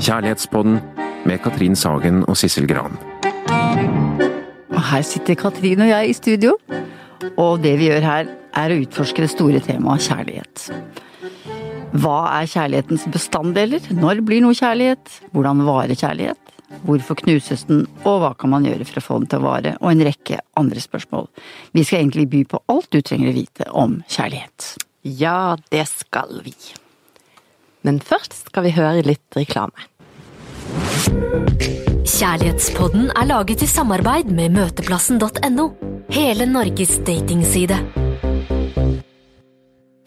Kjærlighetspodden med Katrin Sagen og Sissel Gran. Og her sitter Katrin og jeg i studio. Og det vi gjør her, er å utforske det store temaet kjærlighet. Hva er kjærlighetens bestanddeler? Når blir noe kjærlighet? Hvordan varer kjærlighet? Hvorfor knuses den, og hva kan man gjøre for å få den til å vare? Og en rekke andre spørsmål. Vi skal egentlig by på alt du trenger å vite om kjærlighet. Ja, det skal vi. Men først skal vi høre litt reklame. Kjærlighetspodden er laget i samarbeid med møteplassen.no. Hele Norges datingside.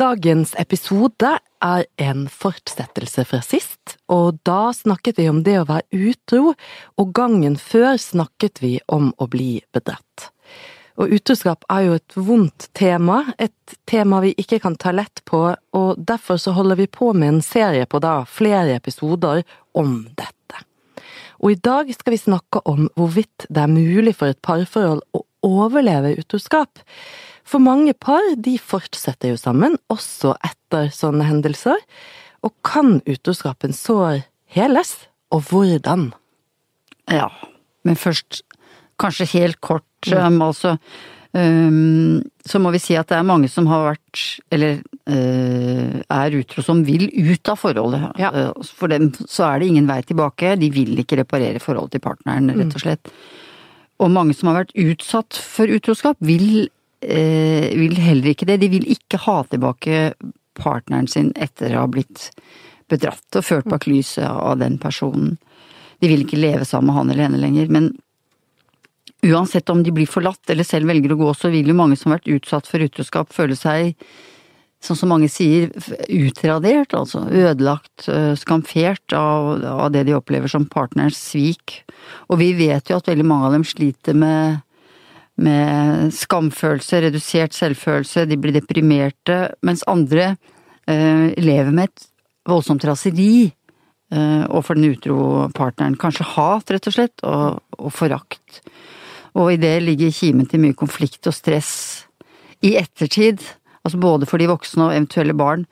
Dagens episode er en fortsettelse fra sist, og da snakket vi om det å være utro, og gangen før snakket vi om å bli bedratt. Og utroskap er jo et vondt tema, et tema vi ikke kan ta lett på, og derfor så holder vi på med en serie på da flere episoder om dette. Og i dag skal vi snakke om hvorvidt det er mulig for et parforhold å overleve utroskap. For mange par de fortsetter jo sammen, også etter sånne hendelser. Og kan utroskapen sår heles, og hvordan? Ja, men først kanskje helt kort, um, altså um, så må vi si at det er mange som har vært, eller uh, er utro, som vil ut av forholdet. Ja. Uh, for dem så er det ingen vei tilbake, de vil ikke reparere forholdet til partneren, rett og slett. Og mange som har vært utsatt for utroskap, vil, uh, vil heller ikke det. De vil ikke ha tilbake partneren sin etter å ha blitt bedratt og ført bak lyset av den personen. De vil ikke leve sammen med han eller henne lenger, men uansett om de blir forlatt eller selv velger å gå, så vil jo mange som har vært utsatt for utroskap føle seg, sånn som mange sier, utradert, altså ødelagt, skamfert av, av det de opplever som partnerens svik. Og vi vet jo at veldig mange av dem sliter med med skamfølelse, redusert selvfølelse, de blir deprimerte, mens andre eh, lever med et voldsomt raseri overfor den utro partneren. Kanskje hat, rett og slett, og, og forakt. Og i det ligger kimen til mye konflikt og stress i ettertid, altså både for de voksne og eventuelle barn.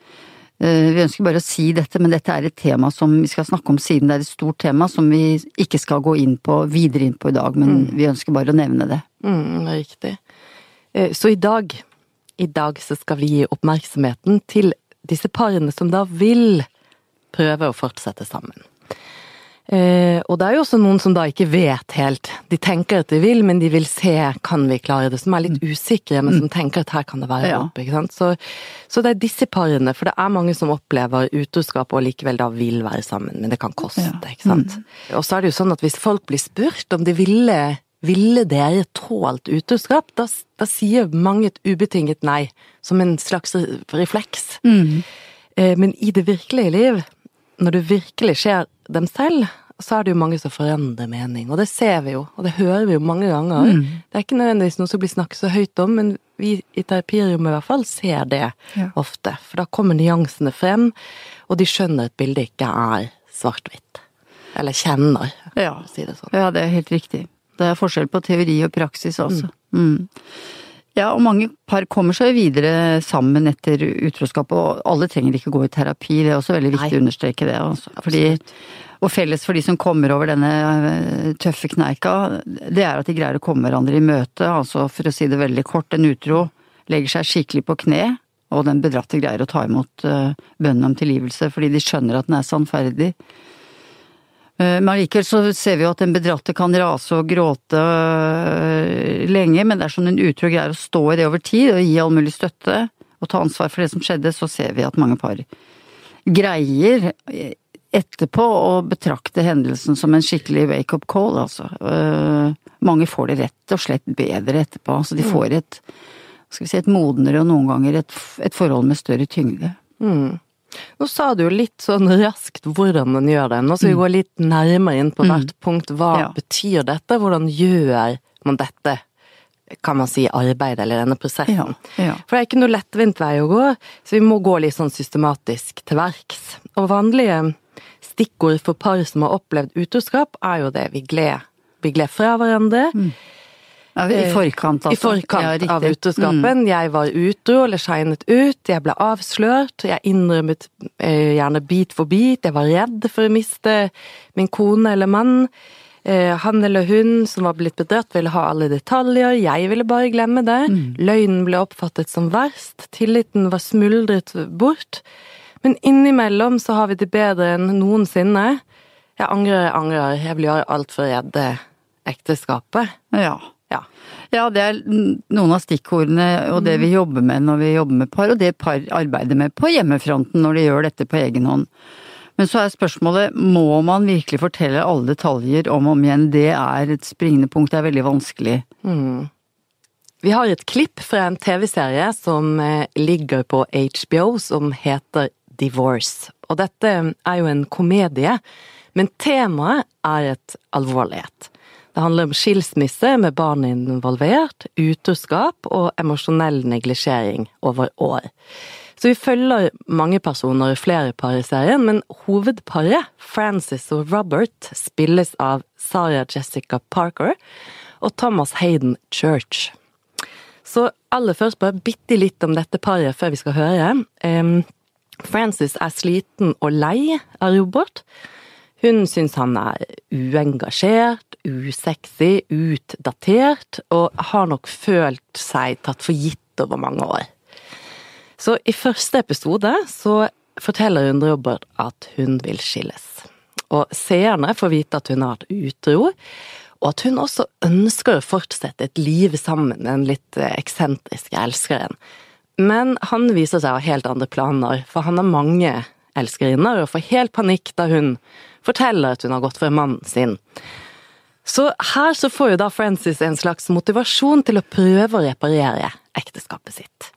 Eh, Vi ønsker bare å si dette, men dette er et tema som vi skal snakke om siden det er et stort tema som vi ikke skal gå inn på, videre inn på i dag, men vi ønsker bare å nevne det. Mm, riktig. Eh, Så i dag, i dag så skal vi gi oppmerksomheten til disse parene som da vil prøve å fortsette sammen. Eh, og det er jo også noen som da ikke vet helt. De tenker at de vil, men de vil se kan vi klare det. Som er litt usikre, men som tenker at her kan det være Ja. håp. ikke sant? Så, så det er disse parene, for det er mange som opplever utroskap og likevel da vil være sammen, men det kan koste, Ja. ikke sant. Og så er det jo sånn at hvis folk blir spurt om de ville ville dere tålt utroskap, da, da sier mange et ubetinget nei, som en slags refleks. Eh, Men i det virkelige liv, når det virkelig skjer dem selv, så er det jo mange som forandrer mening. Og det ser vi jo, og det hører vi jo mange ganger. Det er ikke nødvendigvis noe som blir snakket så høyt om, men vi i terapirommet i hvert fall ser det Ja. ofte. For da kommer nyansene frem, og de skjønner at bildet ikke er svart-hvitt. Eller kjenner, Ja. for å si det sånn. Ja, det er helt riktig. Det er forskjell på teori og praksis også. Mm. Ja, og mange par kommer seg videre sammen etter utroskap, og alle trenger ikke gå i terapi, det er også veldig viktig Nei. å understreke det. Også. Fordi, og felles for de som kommer over denne eh, tøffe kneika, det er at de greier å komme hverandre i møte, altså for å si det veldig kort, en utro legger seg skikkelig på kne, og den bedratte greier å ta imot uh, bønnen om tilgivelse, fordi de skjønner at den er sannferdig. Eh, Men allikevel så ser vi jo at den bedratte kan rase og gråte lenge, men dersom den utro greier å stå i det over tid og gi all mulig støtte og ta ansvar for det som skjedde, så ser vi at mange par greier eh, etterpå å betrakte hendelsen som en skikkelig wake-up call, altså. Eh, Mange får det rett og slett bedre etterpå, altså de får et skal vi si, et modnere og noen ganger et, et forhold med større tyngde. Mm. Nå sa du jo litt sånn raskt hvordan man gjør det. Nå skal vi gå litt nærmere inn på hvert punkt. Hva Mm. Ja. betyr dette? Hvordan gjør man dette, kan man si, arbeid eller denne prosessen? Ja, ja. For det er ikke noe lettvint vei å gå, så vi må gå litt sånn systematisk til verks. Og vanlige stikkord for par som har opplevd utroskap, er jo det vi gled, vi gled fra hverandre. Ja, I forkant, altså. I forkant Ja, av utroskapen. Jeg var utro eller sheinet ut, jeg ble avslørt, jeg innrømmet eh, gjerne bit for bit, jeg var redd for å miste min kone eller mann. Eh, han eller hun som var blitt bedratt, ville ha alle detaljer, jeg ville bare glemme det. Løgnen ble oppfattet som verst, tilliten var smuldret bort. Men innimellom så har vi det bedre enn noensinne. Jeg angrer, jeg angrer, jeg vil gjøre alt for å redde ekteskapet. Ja. Ja. Ja, det er noen av stikkordene og det vi jobber med når vi jobber med par, og det par arbeider med på hjemmefronten når de gjør dette på egen hånd. Men så er spørsmålet, må man virkelig fortelle alle detaljer om og om igjen? Det er et springende punkt, det er veldig vanskelig. Vi har et klipp fra en TV-serie som eh, ligger på HBO som heter Divorce. Og dette er jo en komedie, men temaet er et alvorlighet. Det handler om skilsmisse med barn involvert, utroskap og emosjonell neglisjering over år. Så vi følger mange personer i flere par i serien, men hovedparet, Frances og Robert, spilles av Sarah Jessica Parker og Thomas Hayden Church. Så aller først bare bitte litt om dette paret før vi skal høre. Frances er sliten og lei av Robert. Hun syns han er uengasjert, usexy, utdatert, og har nok følt seg tatt for gitt over mange år. Så i første episode så forteller hun Robert at hun vil skilles. Og seerne får vite at hun har vært utro, og at hun også ønsker å fortsette et liv sammen med den litt eh, eksentriske elskeren. Men han viser seg å ha helt andre planer, for han har mange elskerinner, og får helt panikk da hun forteller at hun har gått for mannen sin. Så her så får jo da Frances en slags motivasjon til å prøve å reparere ekteskapet sitt.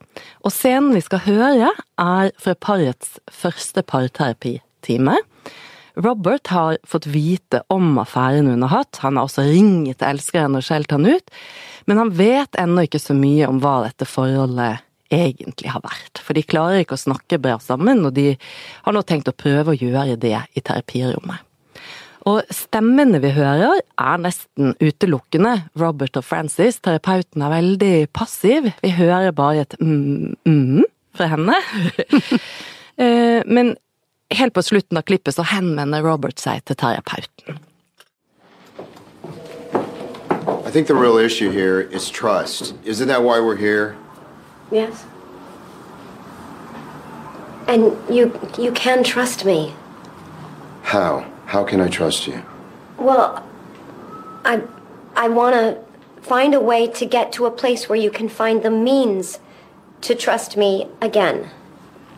Og scenen vi skal høre, er fra parets første parterapitime. Robert har fått vite om affæren hun har hatt, han har også ringt elskeren og skjelt han ut, men han vet ennå ikke så mye om hva dette forholdet egentlig har vært. For de klarer ikke å snakke bra sammen, og de har nå tenkt å prøve å gjøre det i terapirommet. Og stemmene vi hører, er nesten utelukkende Robert og Frances. Terapeuten er veldig passiv. Vi hører bare et mm-mm fra henne. Eh, Men helt på slutten av klippet så henvender Robert seg til terapeuten. I think the real issue here is trust. Isn't that why we're here? Yes. And you you can trust me. How? How can I trust you? Well, I I want to find a way to get to a place where you can find the means to trust me again.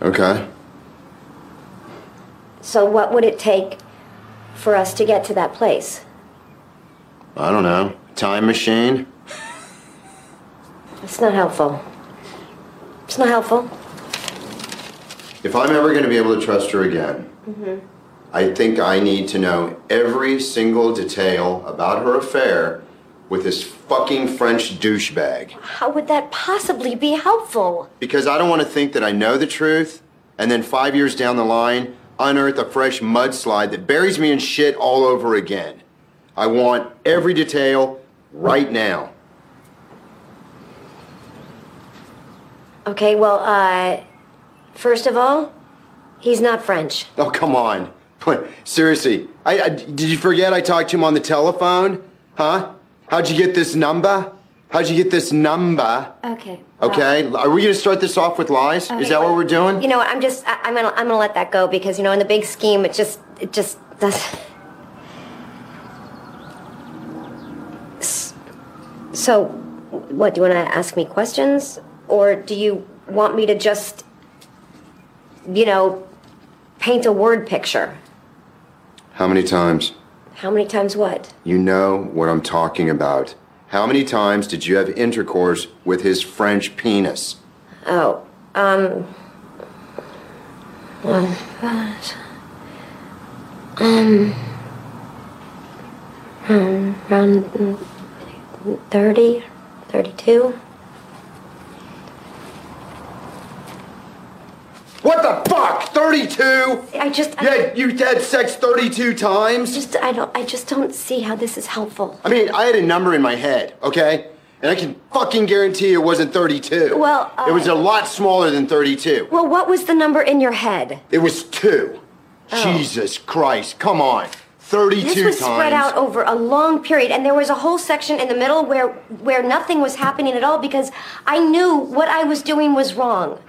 Okay. So what would it take for us to get to that place? I don't know. Time machine? It's not helpful. It's not helpful. If I'm ever going to be able to trust her again, mm-hmm. I think I need to know every single detail about her affair with this fucking French douchebag. How would that possibly be helpful? Because I don't want to think that I know the truth and then five years down the line unearth a fresh mudslide that buries me in shit all over again. I want every detail right now. Okay, well, uh first of all, he's not French. Oh, come on. Seriously, I, I, did you forget I talked to him on the telephone? Huh? How'd you get this number? How'd you get this number? Okay. Okay, are we gonna start this off with lies? Is that what we're doing? You know what? I'm just I, I'm gonna I'm gonna let that go because you know in the big scheme it just it just does. So, what do you want to ask me questions, or do you want me to just, you know, paint a word picture? How many times? How many times what? You know what I'm talking about. How many times did you have intercourse with his French penis? Oh, um. Gosh. Um. um, Around mm, 30, 32. What the fuck? 32? I just. I, Yeah, you had sex 32 times? just I don't I just don't see how this is helpful. I mean, I had a number in my head, okay? And I can fucking guarantee it wasn't 32. Well, uh, it was a lot smaller than 32. Well, what was the number in your head? It was two. Jesus Christ, come on. 32 This was times. spread out over a long period, and there was a whole section in the middle where where nothing was happening at all because I knew what I was doing was wrong.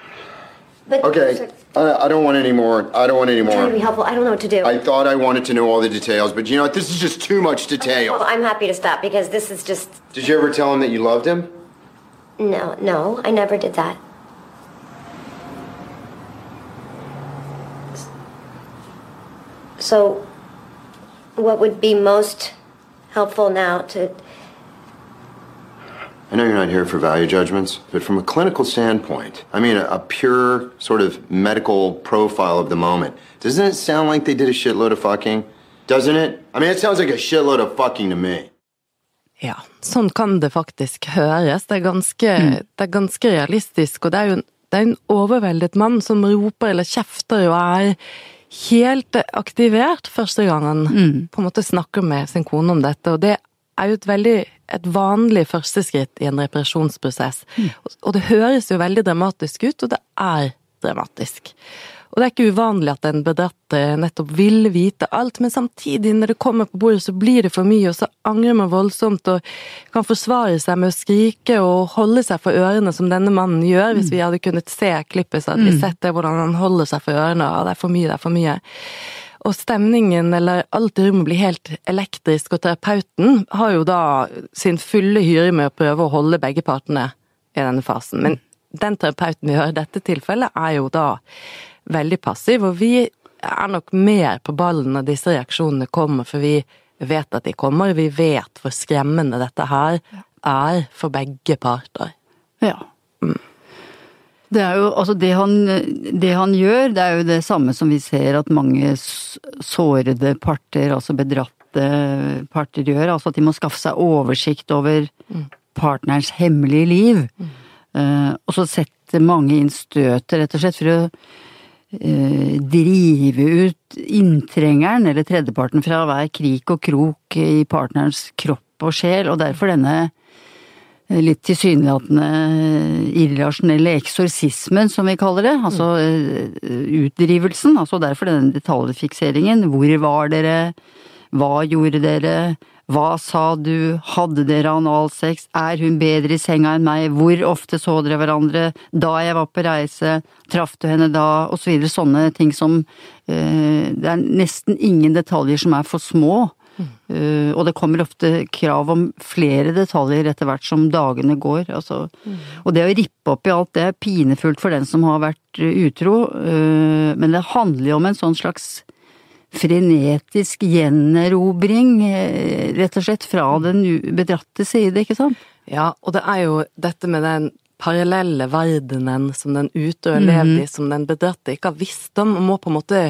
But Okay, I, I don't want any more. I don't want any I'm trying to be more. helpful. I don't know what to do. I thought I wanted to know all the details, but you know what? This is just too much Well, detail. I'm happy to stop because this is just Did you ever tell him that you loved him? no, no. I never did that. So, what would be most helpful now to I know you're not here for value judgments, but from a clinical standpoint, I mean, a, a pure sort of medical profile of the moment, doesn't it sound like they did a shitload of fucking? Doesn't it? I mean, it sounds like a shitload of fucking to me. Ja, sånn kan det faktisk høres. Det er ganske, det er ganske realistisk, og det er jo en, det er en overveldet mann som roper eller kjefter og er helt aktivert første gang han på en måte snakker med sin kone om dette, og det er jo et veldig et vanlig første skritt i en reparasjonsprosess. Og- Og det høres jo veldig dramatisk ut, og det er dramatisk. Og det er ikke uvanlig at en bedratt eh, nettopp vil vite alt, men samtidig, når det kommer på bordet, så blir det for mye, og så angrer man voldsomt og kan forsvare seg med å skrike og holde seg for ørene, som denne mannen gjør. Hvis vi hadde kunnet se klippet, så hadde vi sett det, hvordan han holder seg for ørene. og det er for mye, det er for mye. Og stemningen, eller alt i rommet, blir helt elektrisk, og terapeuten har jo da sin fulle hyre med å prøve å holde begge partene i denne fasen. Men den terapeuten vi hører i dette tilfellet, er jo da veldig passiv, og vi er nok mer på ballen når disse reaksjonene kommer, for vi vet at de kommer, vi vet hvor skremmende dette her er for begge parter. Ja. Det er jo, altså det han, det han gjør, det er jo det samme som vi ser at mange sårede parter, altså bedratte parter gjør. Altså at de må skaffe seg oversikt over partnerens hemmelige liv. Eh, og så setter mange inn støtet, rett og slett, for å uh, drive ut inntrengeren, eller tredjeparten, fra hver krik og krok i partnerens kropp og sjel. Og derfor denne litt tilsynelatende irrasjonelle eksorsismen, som vi kaller det. Altså eh, utdrivelsen. Altså derfor denne detaljfikseringen. Hvor var dere? Hva gjorde dere? Hva sa du? Hadde dere analsex? Er hun bedre i senga enn meg? Hvor ofte så dere hverandre? Da jeg var på reise? Traff du henne da? Og så videre. Sånne ting som eh, Det er nesten ingen detaljer som er for små. Uh, og det kommer ofte krav om flere detaljer etter hvert som dagene går. Altså. Og det å rippe opp i alt det er pinefullt for den som har vært uh, utro, uh, men det handler jo om en sånn slags frenetisk gjenerobring, rett og slett, fra den bedratte side, ikke sant? Ja, og det er jo dette med den parallelle verdenen som den utøver og levde i, som den bedratte ikke har visst om, og må på en måte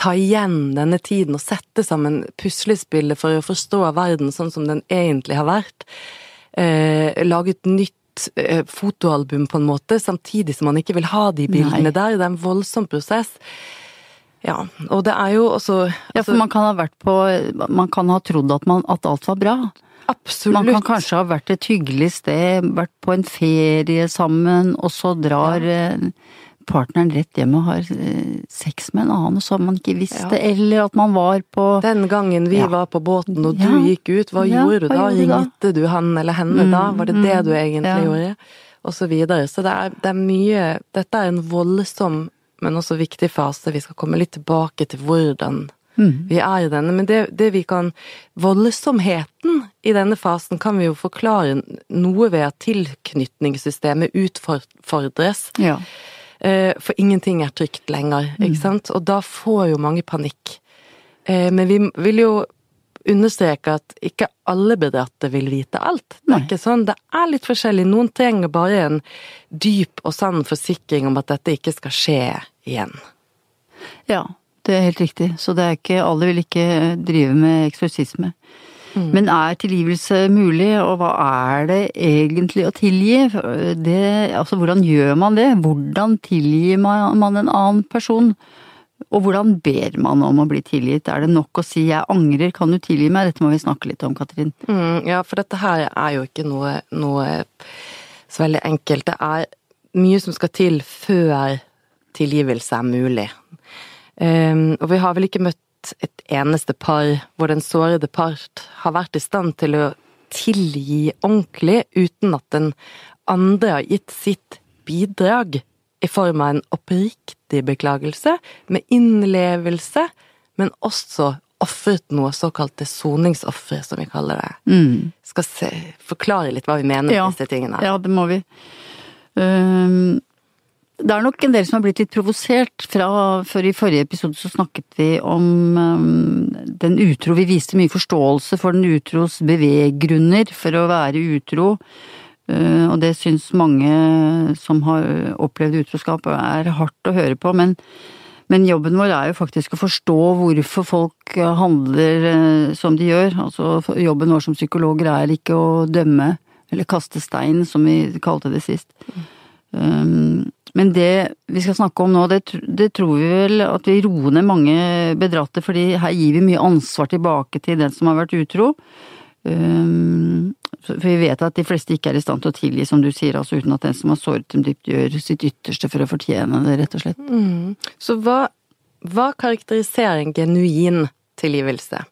ta igjen denne tiden og sette sammen puslespillet for å forstå verden sånn som den egentlig har vært. Eh, lage et nytt eh, fotoalbum på en måte, samtidig som man ikke vil ha de bildene Nei. der. Det er en voldsom prosess. Ja, og det er jo også Ja, for man kan ha vært på Man kan ha trodd at, man, at alt var bra. Absolutt. Man kan kanskje ha vært et hyggelig sted, vært på en ferie sammen, og så drar ja. partneren rett hjem og har eh, sex med en annen, og så har man ikke visst Ja. det, eller at man var på Den gangen vi Ja. var på båten og Ja. du gikk ut, hva Ja, gjorde du da? Ringte du han eller henne da? Var det det du egentlig ja. gjorde? Og så videre. Så det er, det er mye Dette er en voldsom, men også viktig fase. Vi skal komme litt tilbake til hvordan vi er i denne. Men det, det vi kan Voldsomheten i denne fasen kan vi jo forklare noe ved at tilknytningssystemet utfordres. Ja. Eh, For ingenting er trygt lenger, ikke sant? Og da får jo mange panikk. Eh, Men vi vil jo understreke at ikke alle bedratte vil vite alt. Det er ikke sånn. Det er litt forskjellig. Noen trenger bare en dyp og sann forsikring om at dette ikke skal skje igjen. ja, det er helt riktig. Så det er ikke Alle vil ikke drive med eksorsisme. Men er tilgivelse mulig, og hva er det egentlig å tilgi? Det, altså, hvordan gjør man det? Hvordan tilgir man man en annen person? Og hvordan ber man om å bli tilgitt? Er det nok å si 'jeg angrer, kan du tilgi meg'? Dette må vi snakke litt om, Katrin. Mm, ja, for dette her er jo ikke noe, noe så veldig enkelt. Det er mye som skal til før tilgivelse er mulig. Um, og vi har vel ikke møtt et eneste par hvor den sårede part har vært i stand til å tilgi ordentlig uten at den andre har gitt sitt bidrag i form av en oppriktig beklagelse, med innlevelse, men også ofret noe såkalte soningsofre, som vi kaller det. Mm. Skal se, forklare litt hva vi mener med Ja. disse tingene. Ja, det må vi. Ehm, det er nok en del som har blitt litt provosert fra For i forrige episode så snakket vi om um, den utro. Vi viste mye forståelse for den utros beveggrunner for å være utro. Uh, og det syns mange som har opplevd utroskap er hardt å høre på, men men jobben vår er jo faktisk å forstå hvorfor folk handler uh, som de gjør. Altså jobben vår som psykologer er ikke å dømme eller kaste stein, som vi kalte det sist. Um, men det vi skal snakke om nå, det, det tror vi vel at vi roer ned mange bedratte, fordi her gir vi mye ansvar tilbake til den som har vært utro. Um, for vi vet at de fleste ikke er i stand til å tilgi, som du sier, altså uten at den som har såret dem dypt, gjør sitt ytterste for å fortjene det, rett og slett. Mm. Så hva, hva karakteriserer en genuin tilgivelse?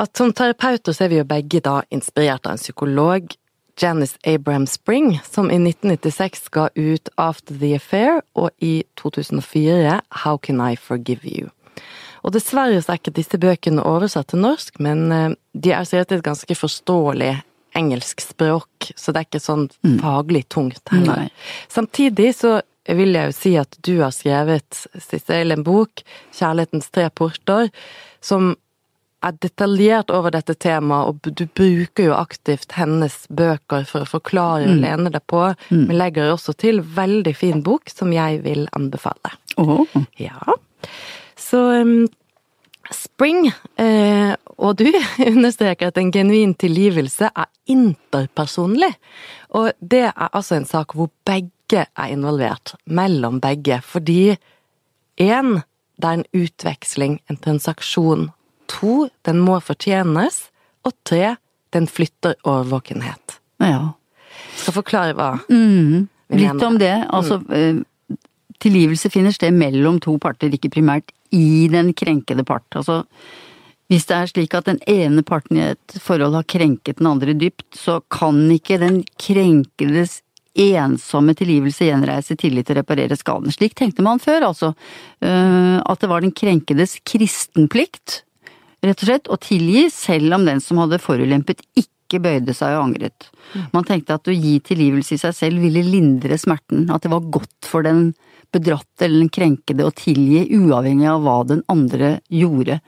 At som terapeuter så er vi jo begge da inspirert av en psykolog, Janice Abraham Spring, som i 1996 ga ut After the Affair, og i 2004 How Can I Forgive You? Og dessverre så er ikke disse bøkene oversatt til norsk, men eh, de er skrevet i et ganske forståelig engelsk språk, så det er ikke sånn faglig tungt heller. Nei. Samtidig så vil jeg jo si at du har skrevet, Sissel, en bok, 'Kjærlighetens tre porter', som er detaljert over dette temaet, og du bruker jo aktivt hennes bøker for å forklare og lene deg på, men legger også til veldig fin bok som jeg vil anbefale. Åh. Ja. Så um, Spring eh, og du understreker at en genuin tilgivelse er interpersonlig. Og det er altså en sak hvor begge er involvert, mellom begge, fordi én, det er en utveksling, en transaksjon. To, den må fortjenes. Og tre, den flytter årvåkenhet. Ja. Skal forklare hva Mm, Vi litt om det. Altså, mm. tilgivelse finner sted mellom to parter, ikke primært i den krenkede part. Altså, hvis det er slik at den ene parten i et forhold har krenket den andre dypt, så kan ikke den krenkedes ensomme tilgivelse gjenreise tillit og reparere skaden. Slik tenkte man før, altså. Eh, At det var den krenkedes kristenplikt, rett og slett, å tilgi selv om den som hadde forulempet ikke bøyde seg og angret. Man tenkte at å gi tilgivelse i seg selv ville lindre smerten, at det var godt for den bedratte eller den krenkede å tilgi, uavhengig av hva den andre gjorde.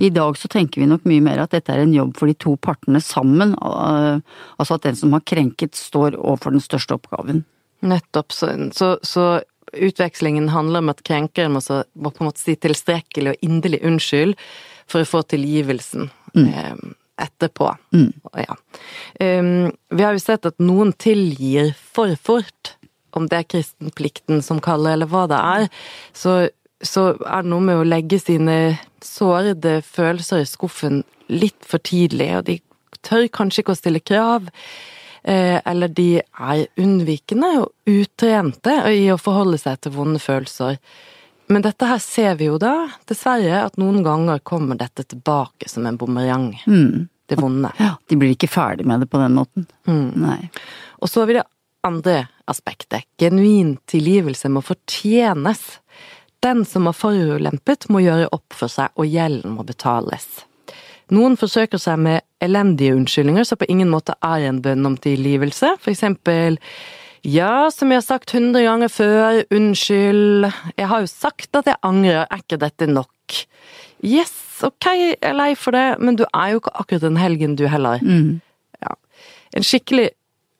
I dag så tenker vi nok mye mer at dette er en jobb for de to partene sammen, eh, altså at den som har krenket står overfor den største oppgaven. Nettopp. Så, så, så utvekslingen handler om at krenkeren må, på en måte si tilstrekkelig og inderlig unnskyld for å få tilgivelsen eh, etterpå. Ja. Um, vi har jo sett at noen tilgir for fort, om det er kristenplikten som kaller, eller hva det er. Så, så er det noe med å legge sine sårede følelser i skuffen litt for tidlig, og de tør kanskje ikke å stille krav. Eh, eller de er unnvikende og utrente i å forholde seg til vonde følelser. Men dette her ser vi jo da, dessverre, at noen ganger kommer dette tilbake som en bumerang. Det vonde. Ja, de blir ikke ferdig med det på den måten. Nei. Og så har vi det andre aspektet. Genuin tilgivelse må fortjenes. Den som har forulempet, må gjøre opp for seg, og gjelden må betales. Noen forsøker seg med elendige unnskyldninger som på ingen måte er en bønn om tilgivelse. For eksempel ja, som jeg har sagt hundre ganger før, unnskyld, jeg har jo sagt at jeg angrer, er ikke dette nok? Yes, ok, jeg er lei for det, men du er jo ikke akkurat den helgen du heller. Ja. En skikkelig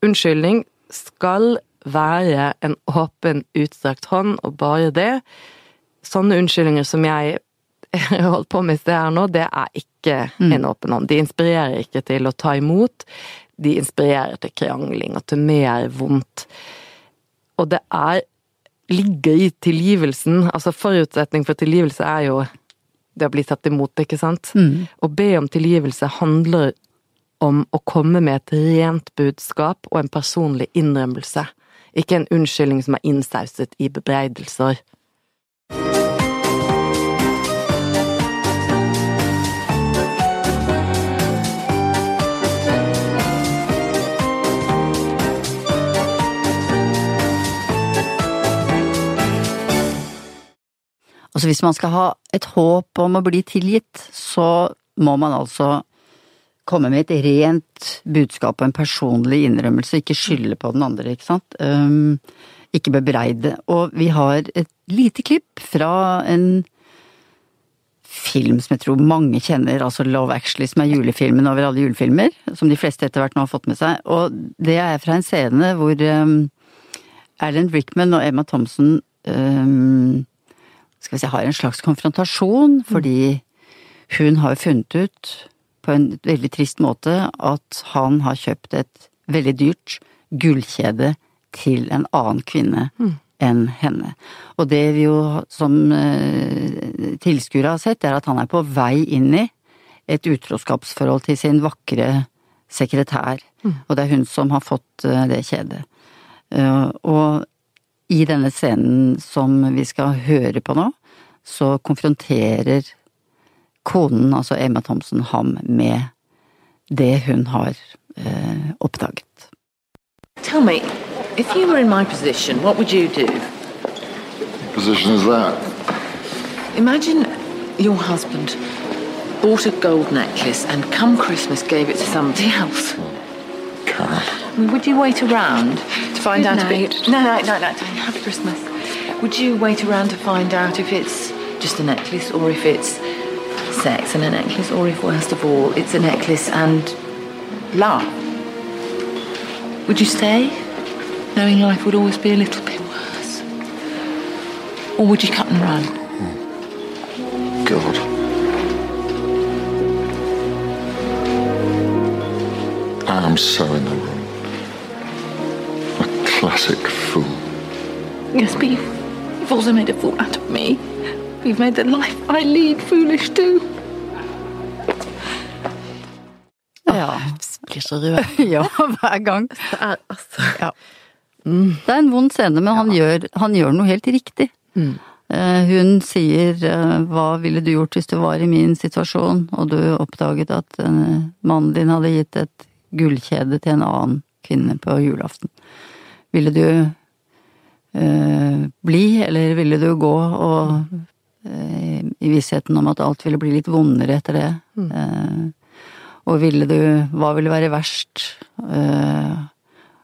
unnskyldning skal være en åpen, utstrakt hånd, og bare det. Sånne unnskyldninger som jeg holdt på med i sted her nå, det er ikke en åpen hånd. De inspirerer ikke til å ta imot. De inspirerer til krangling og til mer vondt. Og det er ligger i tilgivelsen. Altså forutsetning for tilgivelse er jo det å bli tatt imot, ikke sant? Å be om tilgivelse handler om å komme med et rent budskap og en personlig innrømmelse. Ikke en unnskyldning som er innsauset i bebreidelser. Altså hvis man skal ha et håp om å bli tilgitt, så må man altså komme med et rent budskap og en personlig innrømmelse, ikke skylde på den andre, ikke sant. Um, ikke bebreide. Og vi har et lite klipp fra en film som jeg tror mange kjenner, altså Love Actually, som er julefilmen over alle julefilmer, som de fleste etter hvert nå har fått med seg. Og det er fra en scene hvor um, Alan Rickman og Emma Thompson um, skal vi si, har en slags konfrontasjon, fordi hun har funnet ut på en veldig trist måte at han har kjøpt et veldig dyrt gullkjede til en annen kvinne enn henne. Og det vi jo som uh, tilskuere har sett, er at han er på vei inn i et utroskapsforhold til sin vakre sekretær. Og det er hun som har fått uh, det kjedet. Uh, og i denne scenen som vi skal høre på nå, så konfronterer konen, altså Emma Thompson, ham med det hun har eh, oppdaget. Tell me, if you were in my position, what would you do? Position is that? Imagine your husband bought a gold necklace and come Christmas gave it to somebody else. Karen. I mean, would you wait around to find Good out if night. it... No, no, no, no. Happy Christmas. Would you wait around to find out if it's just a necklace or if it's sex and a necklace or if, worst of all, it's a necklace and love? Would you stay, knowing life would always be a little bit worse? Or would you cut and run? God. I am so in the wrong. A classic fool. Yes, but you've, you've also made a fool out of me. You've made the life I lead foolish too. Ja. Blir så rød. ja, hver gang. Det er altså Ja. Det er en vond scene, men han, gjør, han gjør noe helt riktig. Eh, Hun sier eh, 'hva ville du gjort hvis du var i min situasjon', og du oppdaget at eh, mannen din hadde gitt et gullkjede til en annen kvinne på julaften. Ville du øh, bli, eller ville du gå og øh, i vissheten om at alt ville bli litt vondere etter det? Eh, og ville du Hva ville være verst?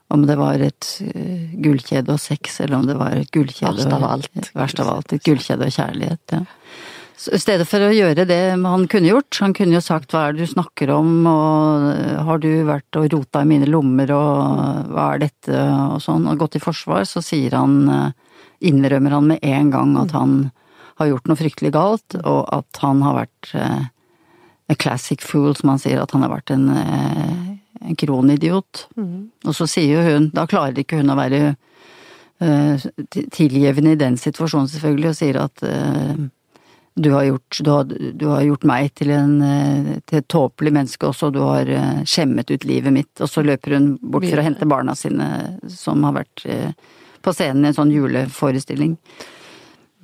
Om det var et gullkjede og sex, eller om det var et gullkjede Verst av alt. Verst av alt. Et gullkjede og kjærlighet, ja. Så I stedet for å gjøre det han kunne gjort, han kunne jo sagt hva er det du snakker om, og eh, har du vært og rota i mine lommer, og hva er dette, og sånn, og gått i forsvar, så sier han, eh, innrømmer han med en gang at han har gjort noe fryktelig galt, og at han har vært eh, a classic fool, som han sier, at han har vært en, eh, en kronidiot. Og så sier jo hun, da klarer ikke hun å være eh, tilgivende i den situasjonen selvfølgelig, og sier at eh, du har, gjort, du, har, du har gjort meg til, en, eh, til et tåpelig menneske også, du har eh, skjemmet ut livet mitt. Og så løper hun bort for å hente barna sine, som har vært eh, på scenen i en sånn juleforestilling.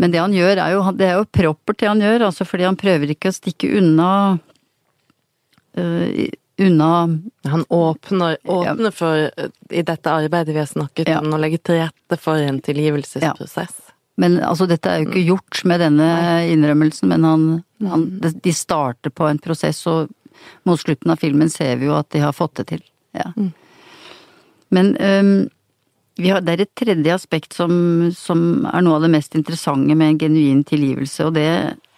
Men det han gjør, er jo, det er jo proppert det han gjør, altså fordi han prøver ikke å stikke unna uh, unna Han åpner, åpner for, eh, i dette arbeidet vi har snakket Ja. om, å legge til rette for en tilgivelsesprosess. Men altså, dette er jo ikke gjort med denne innrømmelsen, men han, han De starter på en prosess, og mot slutten av filmen ser vi jo at de har fått det til. Ja. Men um, vi har, det er et tredje aspekt som, som er noe av det mest interessante med en genuin tilgivelse, og det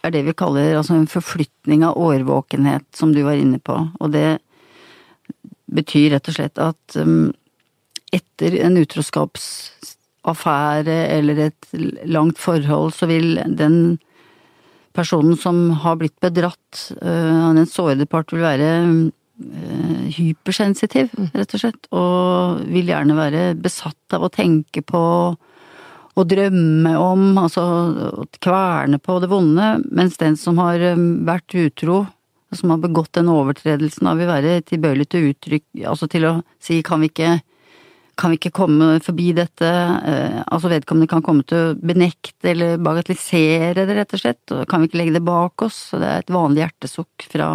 er det vi kaller altså en forflytning av årvåkenhet, som du var inne på. Og det betyr rett og slett at um, etter en utroskapsaffære eller et langt forhold, så vil den personen som har blitt bedratt, øh, den sårede part, vil være øh, hypersensitiv, rett og slett. Og vil gjerne være besatt av å tenke på å drømme om, altså å kverne på det vonde, mens den som har eh, vært utro, som har begått den overtredelsen, da vil være tilbøyelig til å uttrykke, altså til å si kan vi ikke kan vi ikke komme forbi dette, eh, altså vedkommende kan komme til å benekte eller bagatellisere det, rett og slett, kan vi ikke legge det bak oss, det er et vanlig hjertesukk fra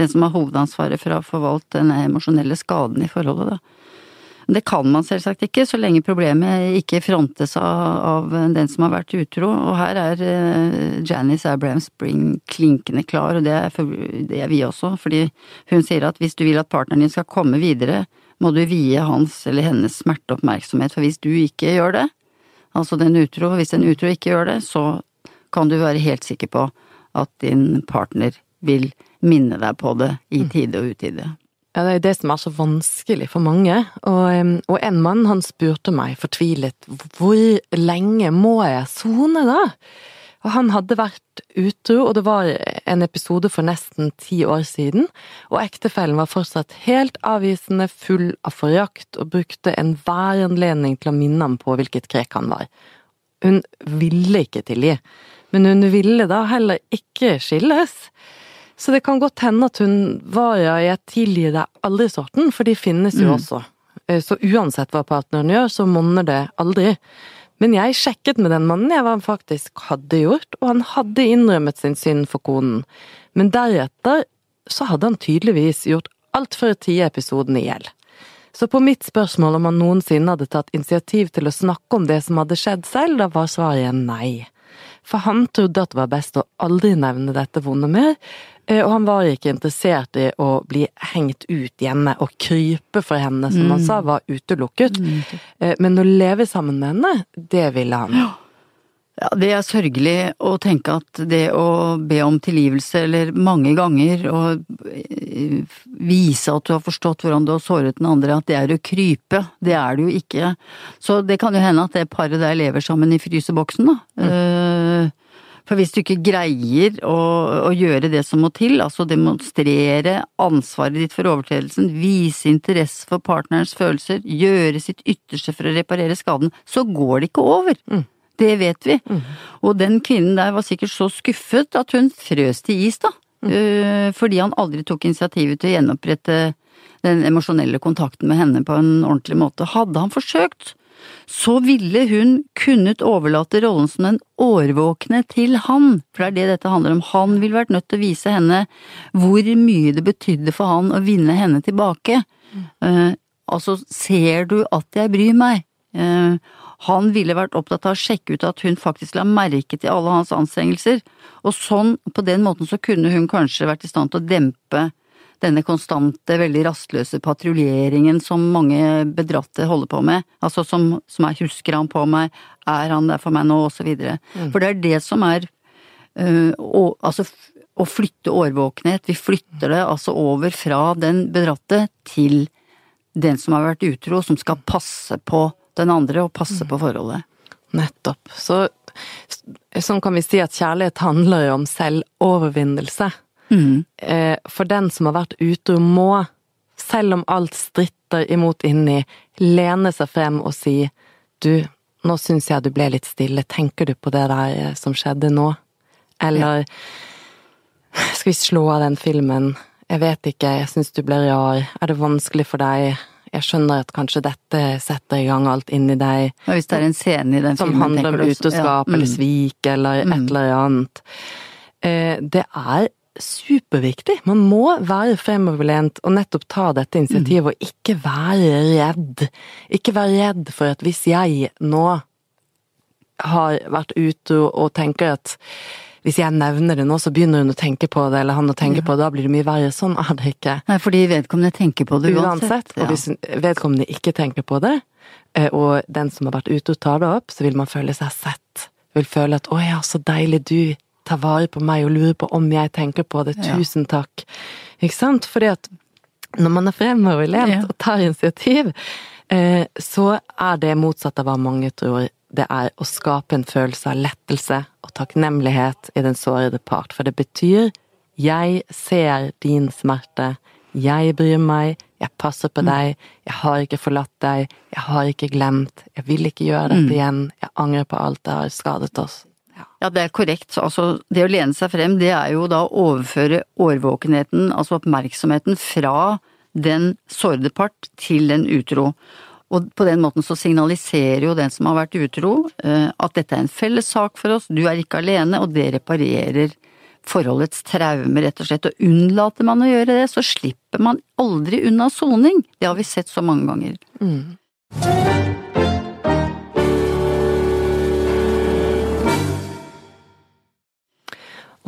den som har hovedansvaret for å ha forvalt den emosjonelle skaden i forholdet, da. Det kan man selvsagt ikke, så lenge problemet ikke frontes av, av den som har vært utro, og her er uh, Janice Abraham Spring klinkende klar, og det er, for, det er vi også, fordi hun sier at hvis du vil at partneren din skal komme videre, må du vie hans eller hennes smerte oppmerksomhet, for hvis du ikke gjør det, altså den utro, hvis en utro ikke gjør det, så kan du være helt sikker på at din partner vil minne deg på det i tide og utide. Ja, det er det som er så vanskelig for mange. Og, og, en mann han spurte meg fortvilet hvor lenge må jeg sone da? Og han hadde vært utro, og det var en episode for nesten ti år siden, og ektefellen var fortsatt helt avvisende, full av forakt, og brukte enhver anledning til å minne ham på hvilket krek han var. Hun ville ikke tilgi, men hun ville da heller ikke skilles. Så det kan godt hende at hun var ja, jeg tilgir deg aldri-sorten, for de finnes jo mm. også. Eh, så uansett hva partneren gjør, så monner det aldri. Men jeg sjekket med den mannen jeg faktisk hadde gjort, og han hadde innrømmet sin synd for konen. Men deretter så hadde han tydeligvis gjort alt for å tie episoden i hjel. Så på mitt spørsmål om han noensinne hadde tatt initiativ til å snakke om det som hadde skjedd selv, da var svaret nei. For han trodde at det var best å aldri nevne dette vonde mer, Eh, og han var ikke interessert i å bli hengt ut hjemme og krype for henne, som mm. han sa var utelukket. Mm. Eh, men å leve sammen med henne, det ville han. Ja, det er sørgelig å tenke at det å be om tilgivelse, eller mange ganger å eh, vise at du har forstått hvordan du har såret den andre, at det er å krype. Det er det jo ikke. Så det kan jo hende at det paret der lever sammen i fryseboksen, da. Mm. For hvis du ikke greier å, å, gjøre det som må til, altså demonstrere ansvaret ditt for overtredelsen, vise interesse for partnerens følelser, gjøre sitt ytterste for å reparere skaden, så går det ikke over. Mm. Det vet vi. Mm. Og den kvinnen der var sikkert så skuffet at hun frøs til is, da. Mm. Uh, fordi han aldri tok initiativet til å gjenopprette den emosjonelle kontakten med henne på en ordentlig måte. Hadde han forsøkt, så ville hun kunnet overlate rollen som den årvåkne til han, for det er det dette handler om. Han ville vært nødt til å vise henne hvor mye det betydde for han å vinne henne tilbake. Mm. Uh, altså, ser du at jeg bryr meg? Uh, han ville vært opptatt av å sjekke ut at hun faktisk la merke til alle hans anstrengelser, og sånn, på den måten så kunne hun kanskje vært i stand til å dempe denne konstante, veldig rastløse patruljeringen som mange bedratte holder på med, altså som, som er husker han på meg, er han der for meg nå, og så videre. Mm. For det er det som er øh, å, altså å flytte årvåkenhet, vi flytter det altså over fra den bedratte til den som har vært utro, som skal passe på den andre og passe mm. på forholdet. Nettopp. Så sånn kan vi si at kjærlighet handler jo om selvovervinnelse. Mm. Eh, for den som har vært utro, må, selv om alt stritter imot inni, lene seg frem og si du, nå syns jeg du ble litt stille, tenker du på det der eh, som skjedde nå? Eller ja. skal vi slå av den filmen? Jeg vet ikke, jeg syns du ble rar, er det vanskelig for deg? Jeg skjønner at kanskje dette setter i gang alt inni deg. Ja, hvis det er en scene i den som filmen, handler om utroskap ja. mm. eller svik eller mm. et eller annet. Eh, det er superviktig. Man må være fremoverlent og nettopp ta dette initiativet, og ikke være redd. Ikke være redd for at hvis jeg nå har vært ute og tenker at hvis jeg nevner det nå, så begynner hun å tenke på det, eller han å tenke ja. på det, da blir det mye verre. Sånn er det ikke. Nei, fordi vedkommende tenker på det uansett. uansett og hvis vedkommende ikke tenker på det, eh, og den som har vært ute og tar det opp, så vil man føle seg sett. Vil føle at 'å ja, så deilig du tar vare på meg og lurer på om jeg tenker på det. Tusen takk. Ikke sant? Fordi at når man er fremoverlent og tar initiativ, eh, så er det motsatt av hva mange tror. Det er å skape en følelse av lettelse og takknemlighet i den sårede part. For det betyr jeg ser din smerte, jeg bryr meg, jeg passer på deg, jeg har ikke forlatt deg, jeg har ikke glemt, jeg vil ikke gjøre dette igjen, jeg angrer på alt det har skadet oss. Ja, det er korrekt. Altså, det å lene seg frem, det er jo da å overføre årvåkenheten, altså oppmerksomheten, fra den sårede part til den utro. Og på den måten så signaliserer jo den som har vært utro, eh, at dette er en felles sak for oss, du er ikke alene, og det reparerer forholdets traume, rett og slett. Og unnlater man å gjøre det, så slipper man aldri unna soning. Det har vi sett så mange ganger.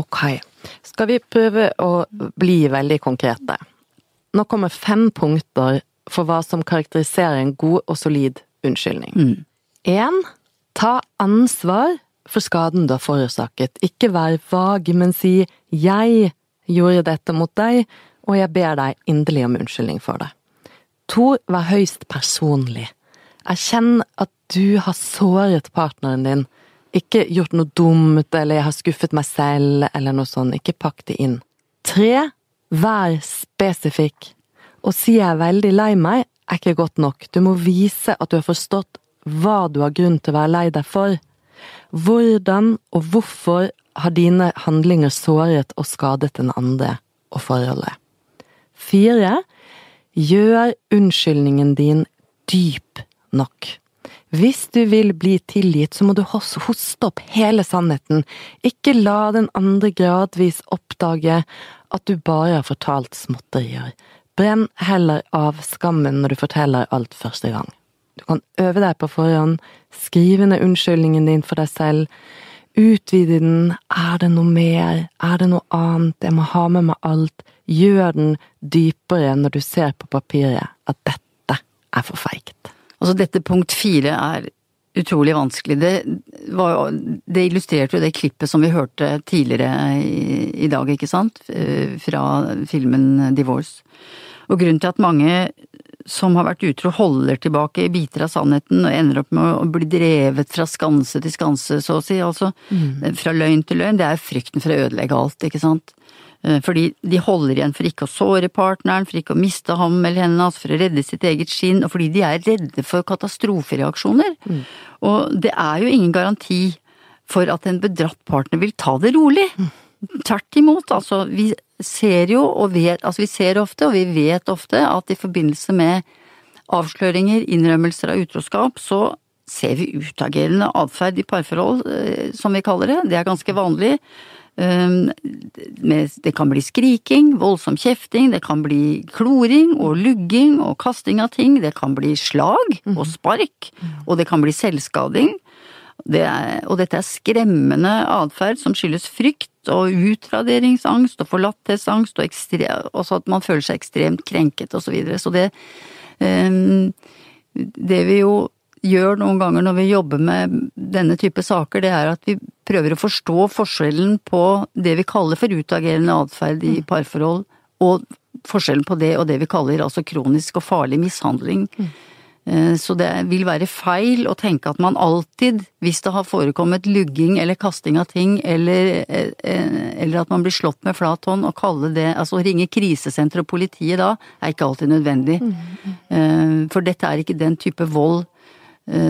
Ok, skal vi prøve å bli veldig konkrete? Nå kommer fem punkter for hva som karakteriserer en god og solid unnskyldning. Én, ta ansvar for skaden du har forårsaket. Ikke vær vag, men si 'jeg gjorde dette mot deg, og jeg ber deg inderlig om unnskyldning for det'. To, vær høyst personlig. Erkjenn at du har såret partneren din. Ikke gjort noe dumt, eller 'jeg har skuffet meg selv', eller noe sånt. Ikke pakk det inn. Tre, vær spesifikk. Å si 'jeg er veldig lei meg' er ikke godt nok. Du må vise at du har forstått hva du har grunn til å være lei deg for. Hvordan og hvorfor har dine handlinger såret og skadet den andre og forholdet? Fire, gjør unnskyldningen din dyp nok. Hvis du vil bli tilgitt, så må du hoste opp hele sannheten. Ikke la den andre gradvis oppdage at du bare har fortalt småtterier. Brenn heller av skammen når du forteller alt første gang. Du kan øve deg på forhånd, skrive ned unnskyldningen din for deg selv, utvide den, er det noe mer, er det noe annet, jeg må ha med meg alt, gjør den dypere når du ser på papiret at dette er for feigt. Altså dette punkt fire er utrolig vanskelig. Det, var, det illustrerte jo det klippet som vi hørte tidligere i, i dag, ikke sant? Eh, Fra filmen Divorce. Og grunnen til at mange som har vært utro, holder tilbake biter av sannheten og ender opp med å bli drevet fra skanse til skanse, så å si, altså fra løgn til løgn, det er frykten for å ødelegge alt, ikke sant. Eh, Fordi de holder igjen for ikke å såre partneren, for ikke å miste ham eller henne, altså for å redde sitt eget skinn, og fordi de er redde for katastrofereaksjoner. Og det er jo ingen garanti for at en bedratt partner vil ta det rolig. Tvert imot, altså vi ser jo og vet, altså vi ser ofte og vi vet ofte at i forbindelse med avsløringer, innrømmelser av utroskap, så ser vi utagerende atferd i parforhold, eh, som vi kaller det. Det er ganske vanlig. Med- Det kan bli skriking, voldsom kjefting, det kan bli kloring og lugging og kasting av ting, det kan bli slag og spark, og det kan bli selvskading. Det er, og dette er skremmende atferd som skyldes frykt og utraderingsangst og forlatthetsangst og ekstre, også at man føler seg ekstremt krenket og så videre. Så det, ehm, det vi jo gjør noen ganger når vi jobber med denne type saker, det er at vi prøver å forstå forskjellen på det vi kaller for utagerende atferd i parforhold, og forskjellen på det og det vi kaller altså kronisk og farlig mishandling. Eh, Så det vil være feil å tenke at man alltid, hvis det har forekommet lugging eller kasting av ting, eller, eh, eh, eller at man blir slått med flat hånd, og kalle det Altså å ringe krisesenter og politiet da, er ikke alltid nødvendig. Mm. For dette er ikke den type vold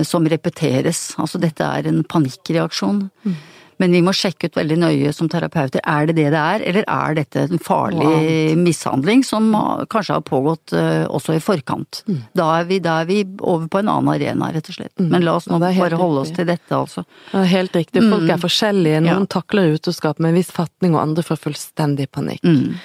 som repeteres. Altså dette er en panikkreaksjon. Men vi må sjekke ut veldig nøye som terapeuter, er det det det er, eller er dette en farlig mishandling som kanskje har pågått eh, også i forkant. Da, er vi, da er vi over på en annen arena, rett og slett. Men la oss nå bare bare holde oss til dette, altså. Ja, helt riktig. Folk er forskjellige. Noen Ja. takler utroskap med en viss fatning, og andre får fullstendig panikk. Mm.